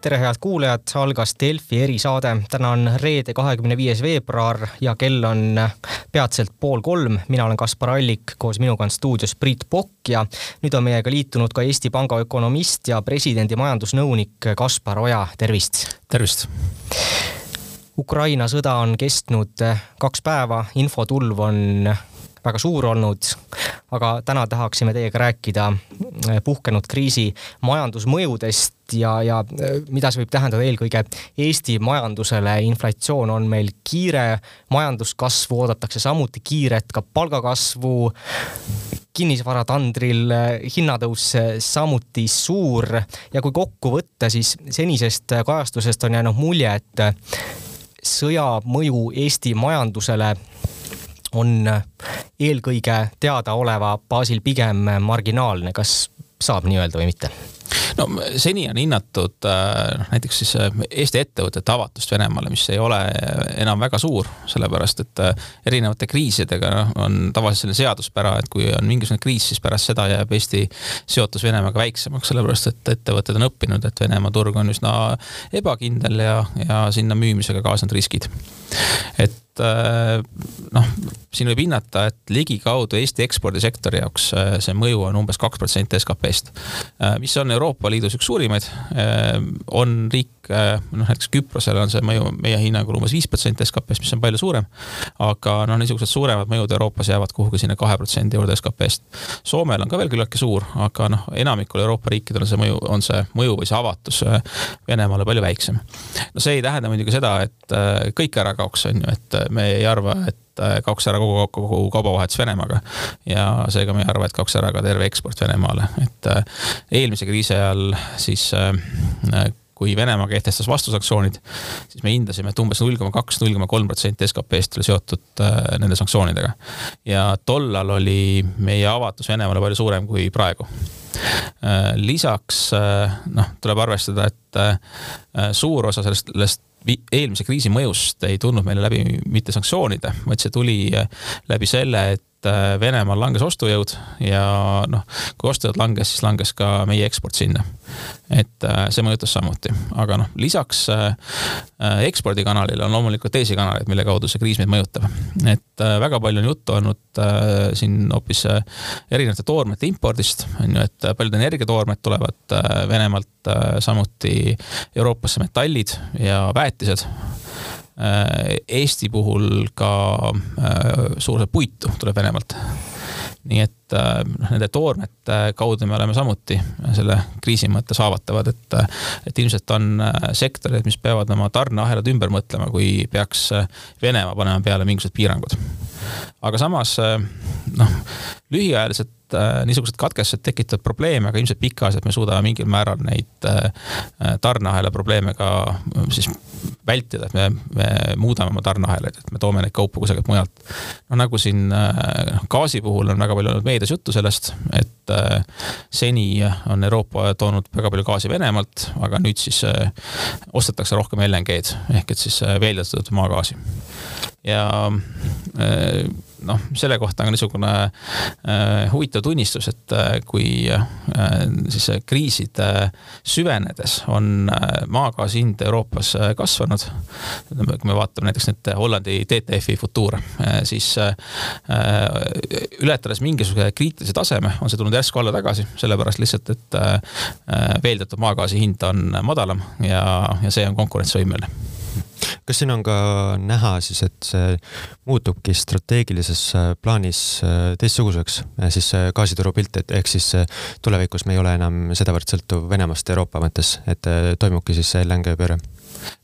tere, head kuulajad, algas Delfi erisaade. täna on reede, kahekümne viies veebruar ja kell on peatselt pool kolm. mina olen Kaspar Allik, koos minuga on stuudios Priit Pokk ja nüüd on meiega liitunud ka Eesti Panga ökonomist ja presidendi majandusnõunik Kaspar Oja, tervist. tervist. Ukraina sõda on kestnud kaks päeva, infotulv on väga suur olnud. aga täna tahaksime teiega rääkida eh, puhkenud kriisi majandusmõjudest ja, ja eh, mida see võib tähendada eelkõige Eesti majandusele. inflatsioon on meil kiire, majanduskasvu oodatakse samuti kiiret, ka palgakasvu kinnisvaratandril eh, hinnatõus samuti suur ja kui kokku võtta, siis senisest kajastusest on jäänud mulje, et sõja mõju Eesti majandusele on eelkõige teadaoleva baasil pigem marginaalne, kas saab nii öelda või mitte? No seni on hinnatud äh, näiteks siis äh, Eesti ettevõtete avatust Venemaale, mis ei ole enam väga suur, sellepärast et äh, erinevate kriisidega noh, on tavaliselt selline seaduspära, et kui on mingisugune kriis, siis pärast seda jääb Eesti seotus Venemaaga väiksemaks, sellepärast et ettevõtted on õppinud, et Venemaa turg on üsna ebakindel ja, ja sinna müümisega kaasnevad riskid. et Äh, noh, siin võib hinnata, et ligikaudu Eesti ekspordisektori jaoks äh, see mõju on umbes kaks protsenti SKP-st. Äh, mis on Euroopa Liidus üks suurimaid, on riik, noh näiteks Küprosel on see mõju meie hinnangul umbes viis protsenti SKP-st, mis on palju suurem. aga noh, niisugused suuremad mõjud Euroopas jäävad kuhugi sinna kahe protsendi juurde SKP-st. Soomel on ka veel küllaltki suur, aga noh, enamikul Euroopa riikidel on see mõju, on see mõju või see avatus Venemaale palju väiksem. no see ei tähenda muidugi seda, et kõik ära kaoks, on ju, et me ei arva, et äh, kaoks ära kogu, kogu kaubavahetus Venemaaga. ja seega me ei arva, et kaoks ära ka terve eksport Venemaale, et äh, eelmise kriisi ajal siis äh, kui Venemaa kehtestas vastusanktsioonid, siis me hindasime, et umbes null koma kaks, null koma kolm protsenti SKP-st oli seotud nende sanktsioonidega. ja tollal oli meie avatus Venemaale palju suurem kui praegu lisaks noh, tuleb arvestada, et suur osa sellest, sellest eelmise kriisi mõjust ei tulnud meile läbi mitte sanktsioonide, vaid see tuli läbi selle, et äh, Venemaal langes ostujõud ja noh, kui ostujõud langes, siis langes ka meie eksport sinna. et äh, see mõjutas samuti, aga noh, lisaks ekspordikanalile on loomulikult teisi kanaleid, mille kaudu see kriis meid mõjutab. et väga palju on juttu olnud siin hoopis erinevate toormete impordist, on ju, et paljud energiatoormed tulevad Venemaalt Äh, samuti Euroopasse metallid ja väetised. Äh, Eesti puhul ka äh, suur osa puitu tuleb Venemaalt nii et noh, nende toormete kaudu me oleme samuti selle kriisi mõttes haavatavad, et, et ilmselt on sektorid, mis peavad oma tarneahelad ümber mõtlema, kui peaks Venemaa panema peale mingisugused piirangud. aga samas noh, lühiajaliselt äh, niisugused katkestused tekitavad probleeme, aga ilmselt pikaajaliselt me suudame mingil määral neid äh, tarneahela probleeme ka äh, siis vältida, et me, me muudame oma tarneahelaid, et me toome neid kaupu kusagilt mujalt. no nagu siin äh, gaasi puhul on väga palju olnud meedias juttu sellest, et äh, seni on Euroopa toonud väga palju gaasi Venemaalt, aga nüüd siis äh, ostetakse rohkem LNG-d ehk et siis äh, veeldatud maagaasi. ja äh, noh, selle kohta on niisugune äh, huvitav tunnistus, et äh, kui äh, siis kriiside süvenedes on äh, maagaasi hind Euroopas äh, kasvanud, kui me vaatame näiteks nüüd Hollandi TTF-i futuure äh,, siis äh, ületades mingisuguse kriitilise taseme, on see tulnud järsku alla tagasi, sellepärast lihtsalt, et äh, veeldatud maagaasi hind on madalam ja, ja see on konkurentsivõimeline kas siin on ka näha siis, et see muutubki strateegilises äh, plaanis äh, teistsuguseks, äh, siis gaasituru pilt, et ehk siis tulevikus me ei ole enam sedavõrd sõltuv Venemaast Euroopa mõttes, et toimubki siis see LNG pööre?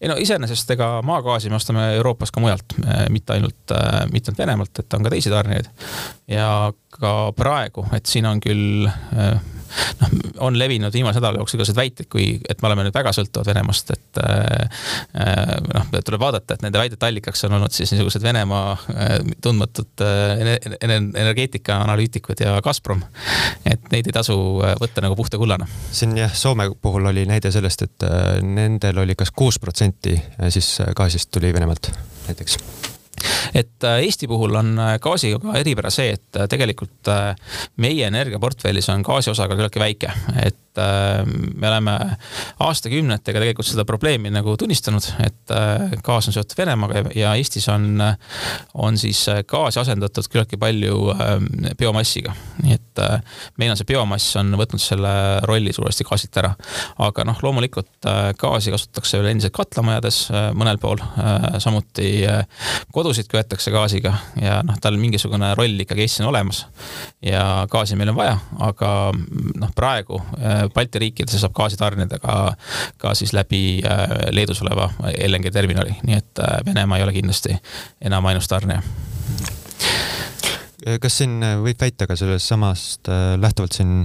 ei no iseenesest ega maagaasi me ostame Euroopas ka mujalt, mitte ainult, mitte ainult Venemaalt, et on ka teisi tarnijaid. ja ka praegu, et siin on küll noh, on levinud viimase nädala jooksul igasuguseid väiteid, kui, et me oleme nüüd väga sõltuvad Venemaast, et äh, äh, noh, tuleb vaadata, et nende väidete allikaks on olnud siis niisugused Venemaa äh, tundmatud energeetika analüütikud ja Gazprom. et neid ei tasu võtta nagu puhta kullana. siin jah, Soome puhul oli näide sellest, et nendel oli kas kuus protsenti siis gaasist tuli Venemaalt näiteks et äh, Eesti puhul on äh, gaasiga ka eripära see, et äh, tegelikult meie energiaportfellis on gaasi osakaal küllaltki väike, et me oleme aastakümnetega tegelikult seda probleemi nagu tunnistanud, et gaas on seotud Venemaaga ja Eestis on, on siis gaasi asendatud küllaltki palju biomassiga. nii et meil on see biomass on võtnud selle rolli suuresti gaasilt ära. aga noh, loomulikult gaasi kasutatakse veel endiselt katlamajades mõnel pool, samuti kodusid köetakse gaasiga ja noh, tal mingisugune roll ikkagi Eestis on olemas. ja gaasi meil on vaja, aga noh, praegu Balti riikides saab gaasi tarnida ka, ka siis läbi Leedus oleva LNG terminali, nii et Venemaa ei ole kindlasti enam ainus tarnija kas siin võib väita ka sellest samast lähtuvalt siin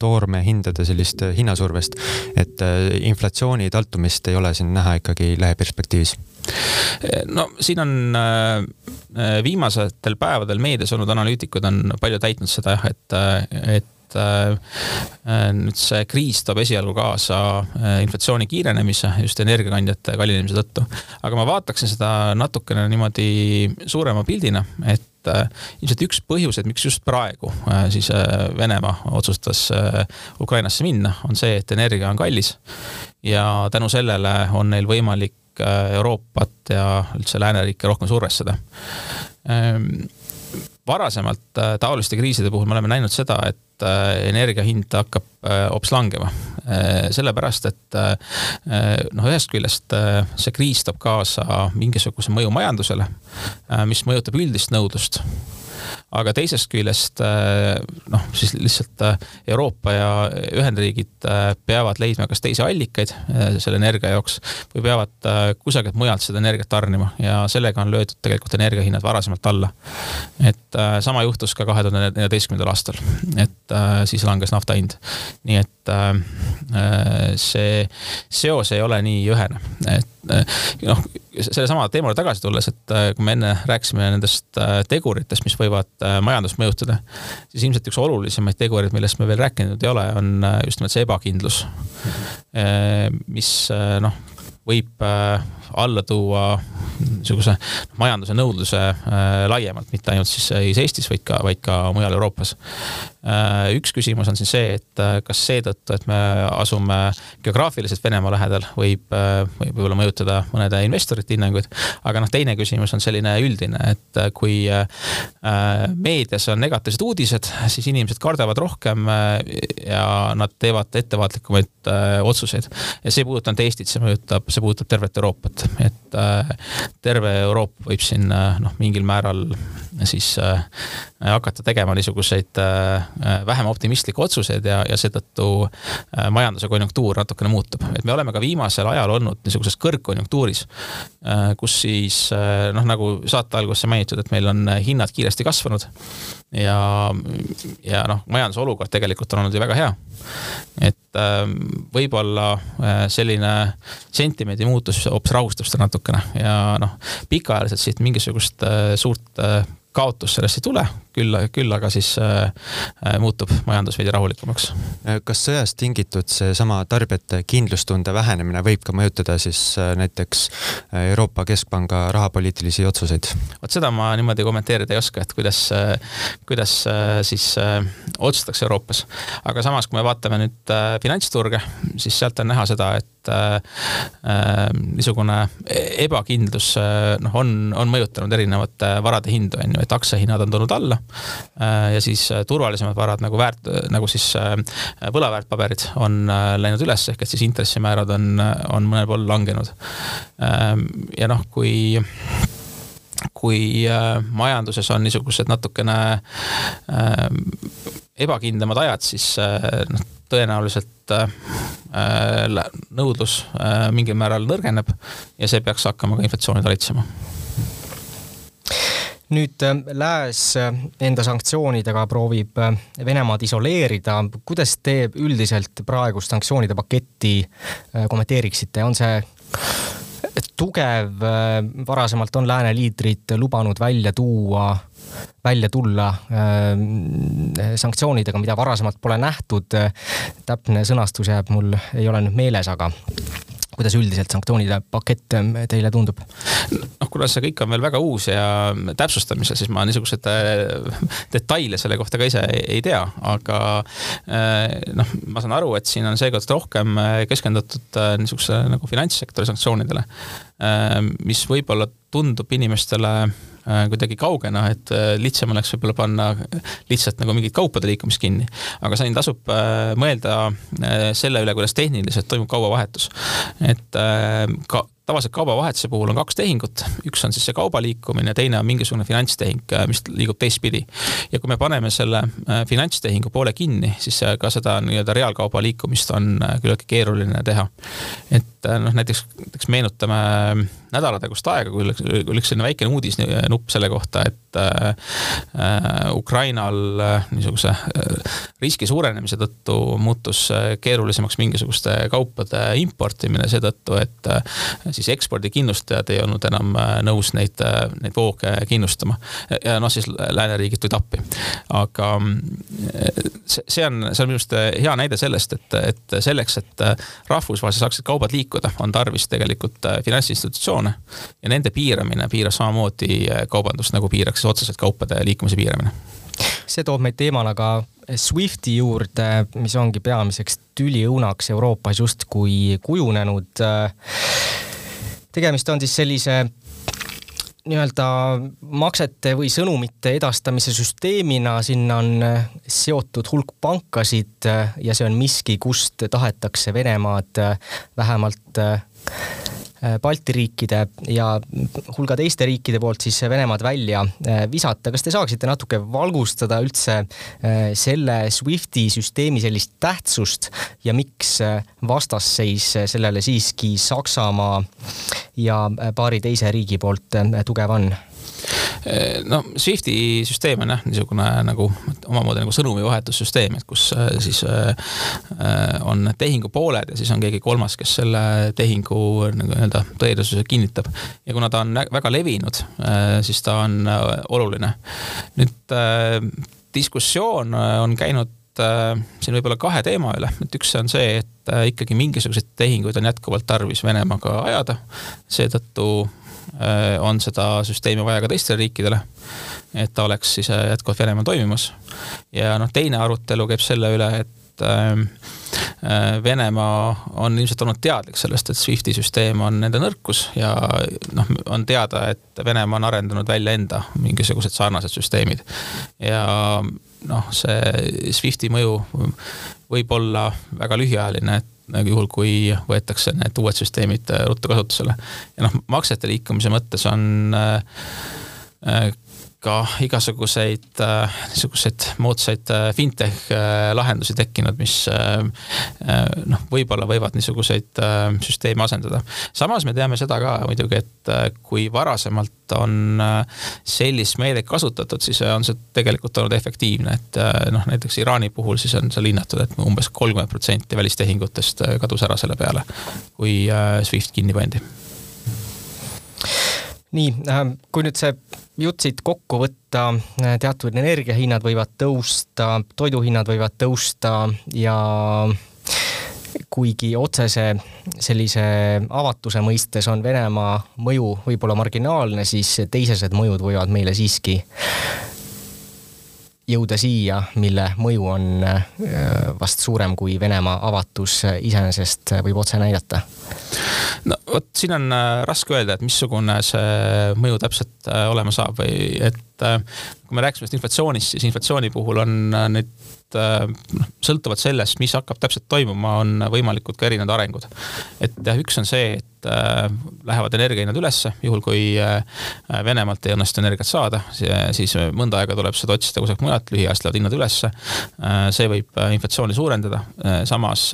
toormehindade sellist hinnasurvest, et inflatsiooni taltumist ei ole siin näha ikkagi lähiperspektiivis? no siin on viimastel päevadel meedias olnud analüütikud on palju täitnud seda jah, et, et nüüd see kriis toob esialgu kaasa inflatsiooni kiirenemise just energiakandjate kallinemise tõttu. aga ma vaataksin seda natukene niimoodi suurema pildina, et ilmselt üks põhjuseid, miks just praegu siis Venemaa otsustas Ukrainasse minna, on see, et energia on kallis ja tänu sellele on neil võimalik Euroopat ja üldse lääneriike rohkem survestada varasemalt äh, taoliste kriiside puhul me oleme näinud seda, et äh, energia hind hakkab äh, hoopis langema. sellepärast, et noh, ühest küljest see kriis toob kaasa mingisuguse mõju majandusele, mis mõjutab üldist nõudlust aga teisest küljest äh, noh, siis lihtsalt äh, Euroopa ja Ühendriigid äh, peavad leidma kas teisi allikaid selle energia jaoks või peavad kusagilt mujalt seda energiat tarnima ja sellega on löödud tegelikult energiahinnad varasemalt alla. et sama juhtus ka kahe tuhande neljateistkümnendal aastal, et siis langes nafta hind. nii et see seos ei ole nii ühene, et noh, sellesama teemale tagasi tulles, et kui me enne rääkisime nendest teguritest, mis võivad Äh, majandust mõjutada, siis ilmselt üks olulisemaid tegureid, millest me veel rääkinud ei ole, on äh, just nimelt see ebakindlus. Äh, mis noh, võib alla tuua niisuguse majanduse nõudluse laiemalt, mitte ainult siis Eestis, vaid ka, vaid ka mujal Euroopas. Äh, üks küsimus on siis see, et äh, kas seetõttu, et me asume geograafiliselt Venemaa lähedal, võib, äh, võib võib-olla mõjutada mõnede investorite hinnanguid. aga noh, teine küsimus on selline üldine, et kui meedias on negatiivsed uudised, siis inimesed kardavad rohkem ja nad teevad ettevaatlikumaid otsuseid. ja see ei puuduta ainult Eestit, see mõjutab, see puudutab tervet Euroopat, et terve Euroopa võib siin noh, mingil määral siis hakata tegema niisuguseid vähem optimistlikke otsuseid ja, ja seetõttu äh, majanduse konjunktuur natukene muutub. et me oleme ka viimasel ajal olnud niisuguses kõrgkonjunktuuris, äh, kus siis noh, nagu saate alguses mainitud, et meil on hinnad kiiresti kasvanud ja, ja noh, majanduse olukord tegelikult on olnud ju väga hea. et võib-olla selline sentimendi muutus hoopis rahustab seda natukene ja noh, pikaajaliselt siit mingisugust suurt kaotust sellest ei tule, küll, küll aga siis äh, äh, muutub majandus veidi rahulikumaks. kas sõjast tingitud seesama tarbijate kindlustunde vähenemine võib ka mõjutada siis äh, näiteks äh, Euroopa Keskpanga rahapoliitilisi otsuseid? vot seda ma niimoodi kommenteerida ei oska, et kuidas, kuidas siis otsustatakse Euroopas. aga samas, kui me vaatame nüüd finantsturge, siis sealt on näha seda, et niisugune ebakindlus noh, on, on mõjutanud erinevate varade hindu, on ju, et aktsiahinnad on tulnud alla Äh, ja siis äh, turvalisemad varad nagu väärt, nagu siis äh, võlaväärtpaberid on läinud üles, ehk et siis intressimäärad on, on mõnel pool langenud. Ähm, ja noh, kui kui majanduses on niisugused natukene ebakindlamad ajad, siis noh, tõenäoliselt nõudlus mingil määral nõrgeneb ja see peaks hakkama ka inflatsiooni talitsema nüüd äh, Lääs äh, enda sanktsioonidega proovib äh, Venemaad isoleerida. kuidas te üldiselt praegust sanktsioonide paketti kommenteeriksite, on see tugev, varasemalt on lääne liidrid lubanud välja tuua, välja tulla sanktsioonidega, mida varasemalt pole nähtud. täpne sõnastus jääb mul, ei ole nüüd meeles, aga kuidas üldiselt sanktsioonide pakett ähm, teile tundub? noh, kuna see kõik on veel väga uus ja täpsustamisel, siis ma niisuguseid äh, detaile selle kohta ka ise ei, ei tea, aga äh, noh, ma saan aru, et siin on seekord rohkem keskendutud niisuguse nagu finantssektori sanktsioonidele, mis võib-olla tundub inimestele Äh, kuidagi kaugena, et äh, lihtsam oleks võib-olla panna lihtsalt nagu mingit kaupade liikumist kinni. aga siin tasub äh, mõelda selle üle, kuidas tehniliselt toimub kaubavahetus. et ka tavaliselt kaubavahetuse puhul on kaks tehingut, üks on siis see kauba liikumine, teine on mingisugune finantstehing, mis liigub teistpidi. ja kui me paneme selle finantstehingu poole kinni, siis ka seda nii-öelda reaalkauba liikumist on küllaltki keeruline teha. et noh, näiteks, näiteks meenutame nädalatagust aega, kui kui läks selline väikene uudisnupp selle kohta, et äh, äh Ukrainal äh, niisuguse äh, riski suurenemise tõttu muutus keerulisemaks mingisuguste kaupade importimine seetõttu, et äh, siis ekspordikindlustajad ei olnud enam nõus neid, neid vooge kindlustama. ja noh, siis lääneriigid tulid appi. aga see on, see on minu arust hea näide sellest, et, et selleks, et rahvusvaheliselt saaksid kaubad liikuda, on tarvis tegelikult finantsinstitutsioone, sanktsioone ja nende piiramine piiras samamoodi äh, kaubandust, nagu piiraks siis otseselt kaupade liikumise piiramine see toob meid teemana ka SWIFTi juurde, mis ongi peamiseks tüliõunaks Euroopas justkui kujunenud. tegemist on siis sellise nii-öelda maksete või sõnumite edastamise süsteemina, sinna on seotud hulk pankasid ja see on miski, kust tahetakse Venemaad vähemalt Äh, Balti riikide ja hulga teiste riikide poolt siis Venemaad välja äh, visata. kas te saaksite natuke valgustada üldse äh, selle SWIFTi süsteemi sellist tähtsust ja miks vastasseis sellele siiski Saksamaa ja paari teise riigi poolt tugev on? No Swifti süsteem on jah, niisugune nagu omamoodi nagu sõnumivahetussüsteem, et kus äh, siis äh, on tehingupooled ja siis on keegi kolmas, kes selle tehingu nagu nii-öelda tõelisuse kinnitab. ja kuna ta on väga levinud, siis ta on oluline. nüüd diskussioon on käinud siin võib-olla kahe teema üle, et üks on see, et ikkagi mingisuguseid tehinguid on jätkuvalt tarvis Venemaaga ajada, seetõttu on seda süsteemi vaja ka teistele riikidele, et ta oleks siis äh, jätkuvalt Venemaal toimimas. ja noh, teine arutelu käib selle üle, et ähm, äh, Venemaa on ilmselt olnud teadlik sellest, et SWIFTi süsteem on nende nõrkus ja noh, on teada, et Venemaa on arendanud välja enda mingisugused sarnased süsteemid. ja noh, see SWIFTi mõju võib olla väga lühiajaline, et juhul, kui võetakse need uued süsteemid äh, ruttu kasutusele. ja noh, maksete liikumise mõttes on äh, äh ka igasuguseid äh, niisuguseid moodsaid äh, fintech äh, lahendusi tekkinud, mis noh, võib-olla võivad niisuguseid süsteeme asendada. samas me teame seda ka muidugi, et kui varasemalt on sellist meedet kasutatud, siis on see tegelikult olnud efektiivne, et noh, näiteks Iraani puhul siis on seal hinnatud, et umbes kolmkümmend protsenti välistehingutest kadus ära selle peale, kui SWIFT kinni pandi nii, kui nüüd see jutt siit kokku võtta, teatud energiahinnad võivad tõusta, toiduhinnad võivad tõusta ja kuigi otsese sellise avatuse mõistes on Venemaa mõju võib-olla marginaalne, siis teisesed mõjud võivad meile siiski jõuda siia, mille mõju on äh, vast suurem, kui Venemaa avatus iseenesest võib otse näidata? no vot, siin on äh, raske öelda, et missugune see mõju täpselt äh, olema saab või et kui me rääkisime inflatsioonist, siis inflatsiooni puhul on neid noh, sõltuvalt sellest, mis hakkab täpselt toimuma, on võimalikud ka erinevad arengud. et jah, üks on see, et äh, lähevad energiahinnad ülesse, juhul kui äh, Venemaalt ei õnnestu energiat saada, siis mõnda aega tuleb seda otsida kusagilt mujalt, lühiajaliselt lähevad hinnad ülesse. Äh, see võib inflatsiooni suurendada, samas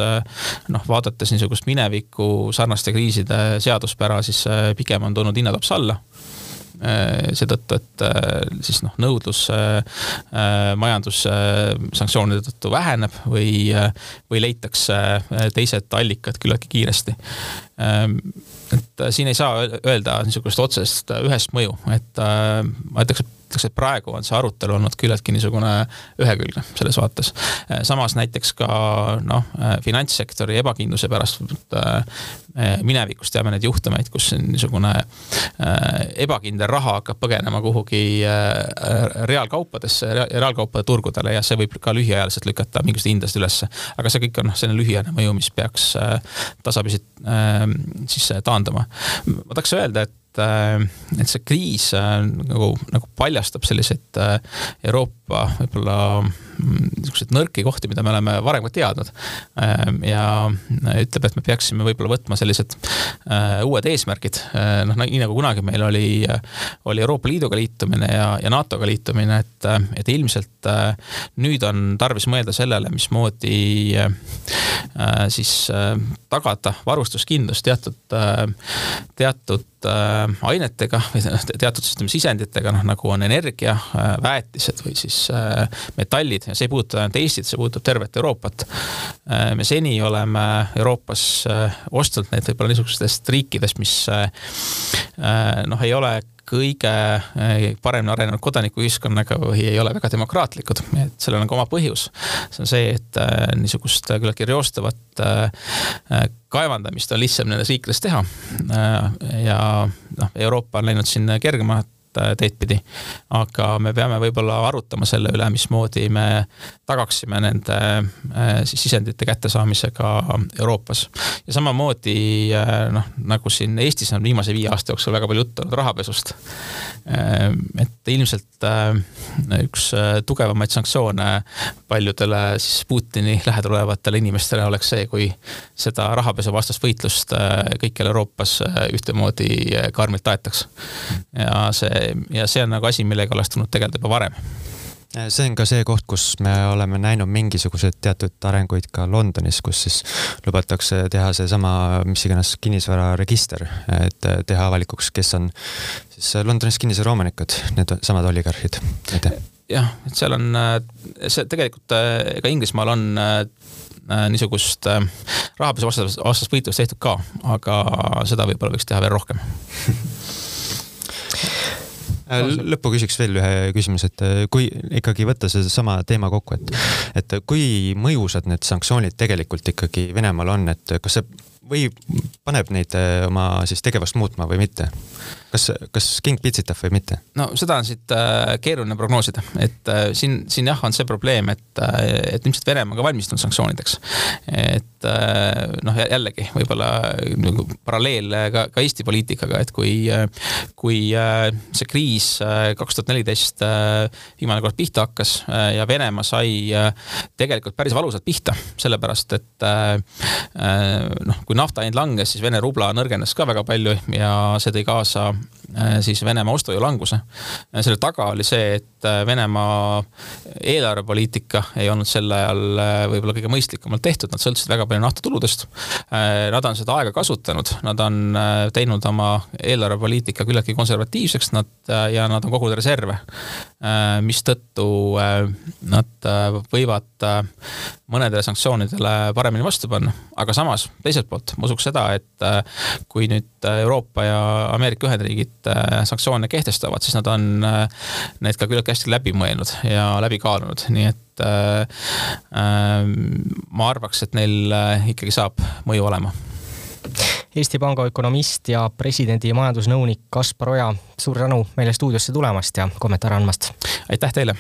noh, vaadates niisugust mineviku sarnaste kriiside seaduspära, siis pigem on tulnud hinnatops alla Äh, seetõttu, et äh, siis noh, nõudlus äh, majandussanktsioonide tõttu väheneb või, või leitakse teised allikad küllaltki kiiresti. Ähm, et siin ei saa öelda niisugust otsest ühest mõju, et ma ütleks, et ütleks, et praegu on see arutelu olnud küllaltki niisugune ühekülgne selles vaates. samas näiteks ka noh, finantssektori ebakindluse pärast minevikust teame neid juhtumeid, kus niisugune ebakindel raha hakkab põgenema kuhugi reaalkaupadesse, reaalkaupade turgudele ja see võib ka lühiajaliselt lükata mingisuguseid hindasid ülesse. aga see kõik on noh, selline lühiajaline mõju, mis peaks tasapisi siis taanduma. ma tahaks öelda, et et see kriis nagu, nagu paljastab selliseid Euroopa võib-olla niisuguseid nõrki kohti, mida me oleme varem ka teadnud. Ehm, ja ütleb, et me peaksime võib-olla võtma sellised äh, uued eesmärgid, äh, noh nii nagu kunagi meil oli, oli Euroopa Liiduga liitumine ja, ja NATO-ga liitumine, et, et ilmselt äh, nüüd on tarvis mõelda sellele, mismoodi siis tagada varustuskindlus teatud, teatud ainetega või teatud ütleme sisenditega, noh nagu on energia, väetised või siis metallid ja see ei puuduta ainult Eestit, see puudutab tervet Euroopat. Äh, me seni oleme Euroopas äh, ostnud neid võib-olla niisugustest riikidest, mis äh, noh, ei ole kõige paremini arenenud kodanikuühiskonnaga või ei ole väga demokraatlikud, et sellel on ka oma põhjus. see on see, et niisugust küllaltki reostavat kaevandamist on lihtsam nendes riikides teha. ja noh, Euroopa on läinud siin kergemat Äh, teed pidi. aga me peame võib-olla arutama selle üle, mismoodi me tagaksime nende äh, siis sisendite kättesaamise ka Euroopas. ja samamoodi äh, noh, nagu siin Eestis on viimase viie aasta jooksul väga palju juttu olnud rahapesust. et ilmselt üks tugevamaid sanktsioone paljudele siis Putini lähedal olevatele inimestele oleks see, kui seda rahapesuvastast võitlust kõikjal Euroopas ühtemoodi karmilt aetaks. ja see ja see on nagu asi, millega oleks tulnud tegeleda juba varem. See on ka see koht, kus me oleme näinud mingisuguseid teatud arenguid ka Londonis, kus siis lubatakse teha seesama, mis iganes kinnisvararegister, et teha avalikuks, kes on siis Londonis kinnisvaraomanikud, need samad oligarhid, aitäh. jah, et seal on, see tegelikult ega Inglismaal on niisugust rahapesu vastast, vastast võitlust tehtud ka, aga seda võib-olla võiks teha veel rohkem. Äh, lõppu küsiks veel ühe küsimuse, et äh, kui ikkagi võtta seesama teema kokku, et, et kui mõjusad need sanktsioonid tegelikult ikkagi Venemaal on, et kas see või paneb neid äh, oma siis tegevust muutma või mitte? Kas, kas king pitsitab või mitte? no seda on siit äh, keeruline prognoosida, et äh, siin, siin jah, on see probleem, et, et ilmselt Venemaa ka valmistunud sanktsioonideks. et noh, jällegi võib-olla nagu paralleel ka, ka Eesti poliitikaga, et kui, kui see kriis kaks tuhat neliteist viimane kord pihta hakkas ja Venemaa sai tegelikult päris valusalt pihta, sellepärast et noh, kui nafta hind langes, siis Vene rubla nõrgenes ka väga palju ja see tõi kaasa äh, siis Venemaa ostujõu languse. Äh, selle taga oli see, et äh, Venemaa eelarvepoliitika ei olnud sel ajal võib-olla kõige mõistlikumalt tehtud, nad sõltusid väga palju naftatuludest. Nad on seda aega kasutanud, nad on teinud oma eelarvepoliitika küllaltki konservatiivseks, nad ja nad on kogunud reserve, mistõttu nad võivad mõnedele sanktsioonidele paremini vastu panna, aga samas teiselt poolt ma usuks seda, et äh, kui nüüd äh, Euroopa ja Ameerika Ühendriigid äh, sanktsioone kehtestavad, siis nad on need ka küllaltki hästi läbi mõelnud ja läbi kaalunud, nii et ma arvaks, et neil ikkagi saab mõju olema Eesti Panga ökonomist ja presidendi majandusnõunik Kaspar Oja, suur tänu meile stuudiosse tulemast ja kommentaare andmast. aitäh teile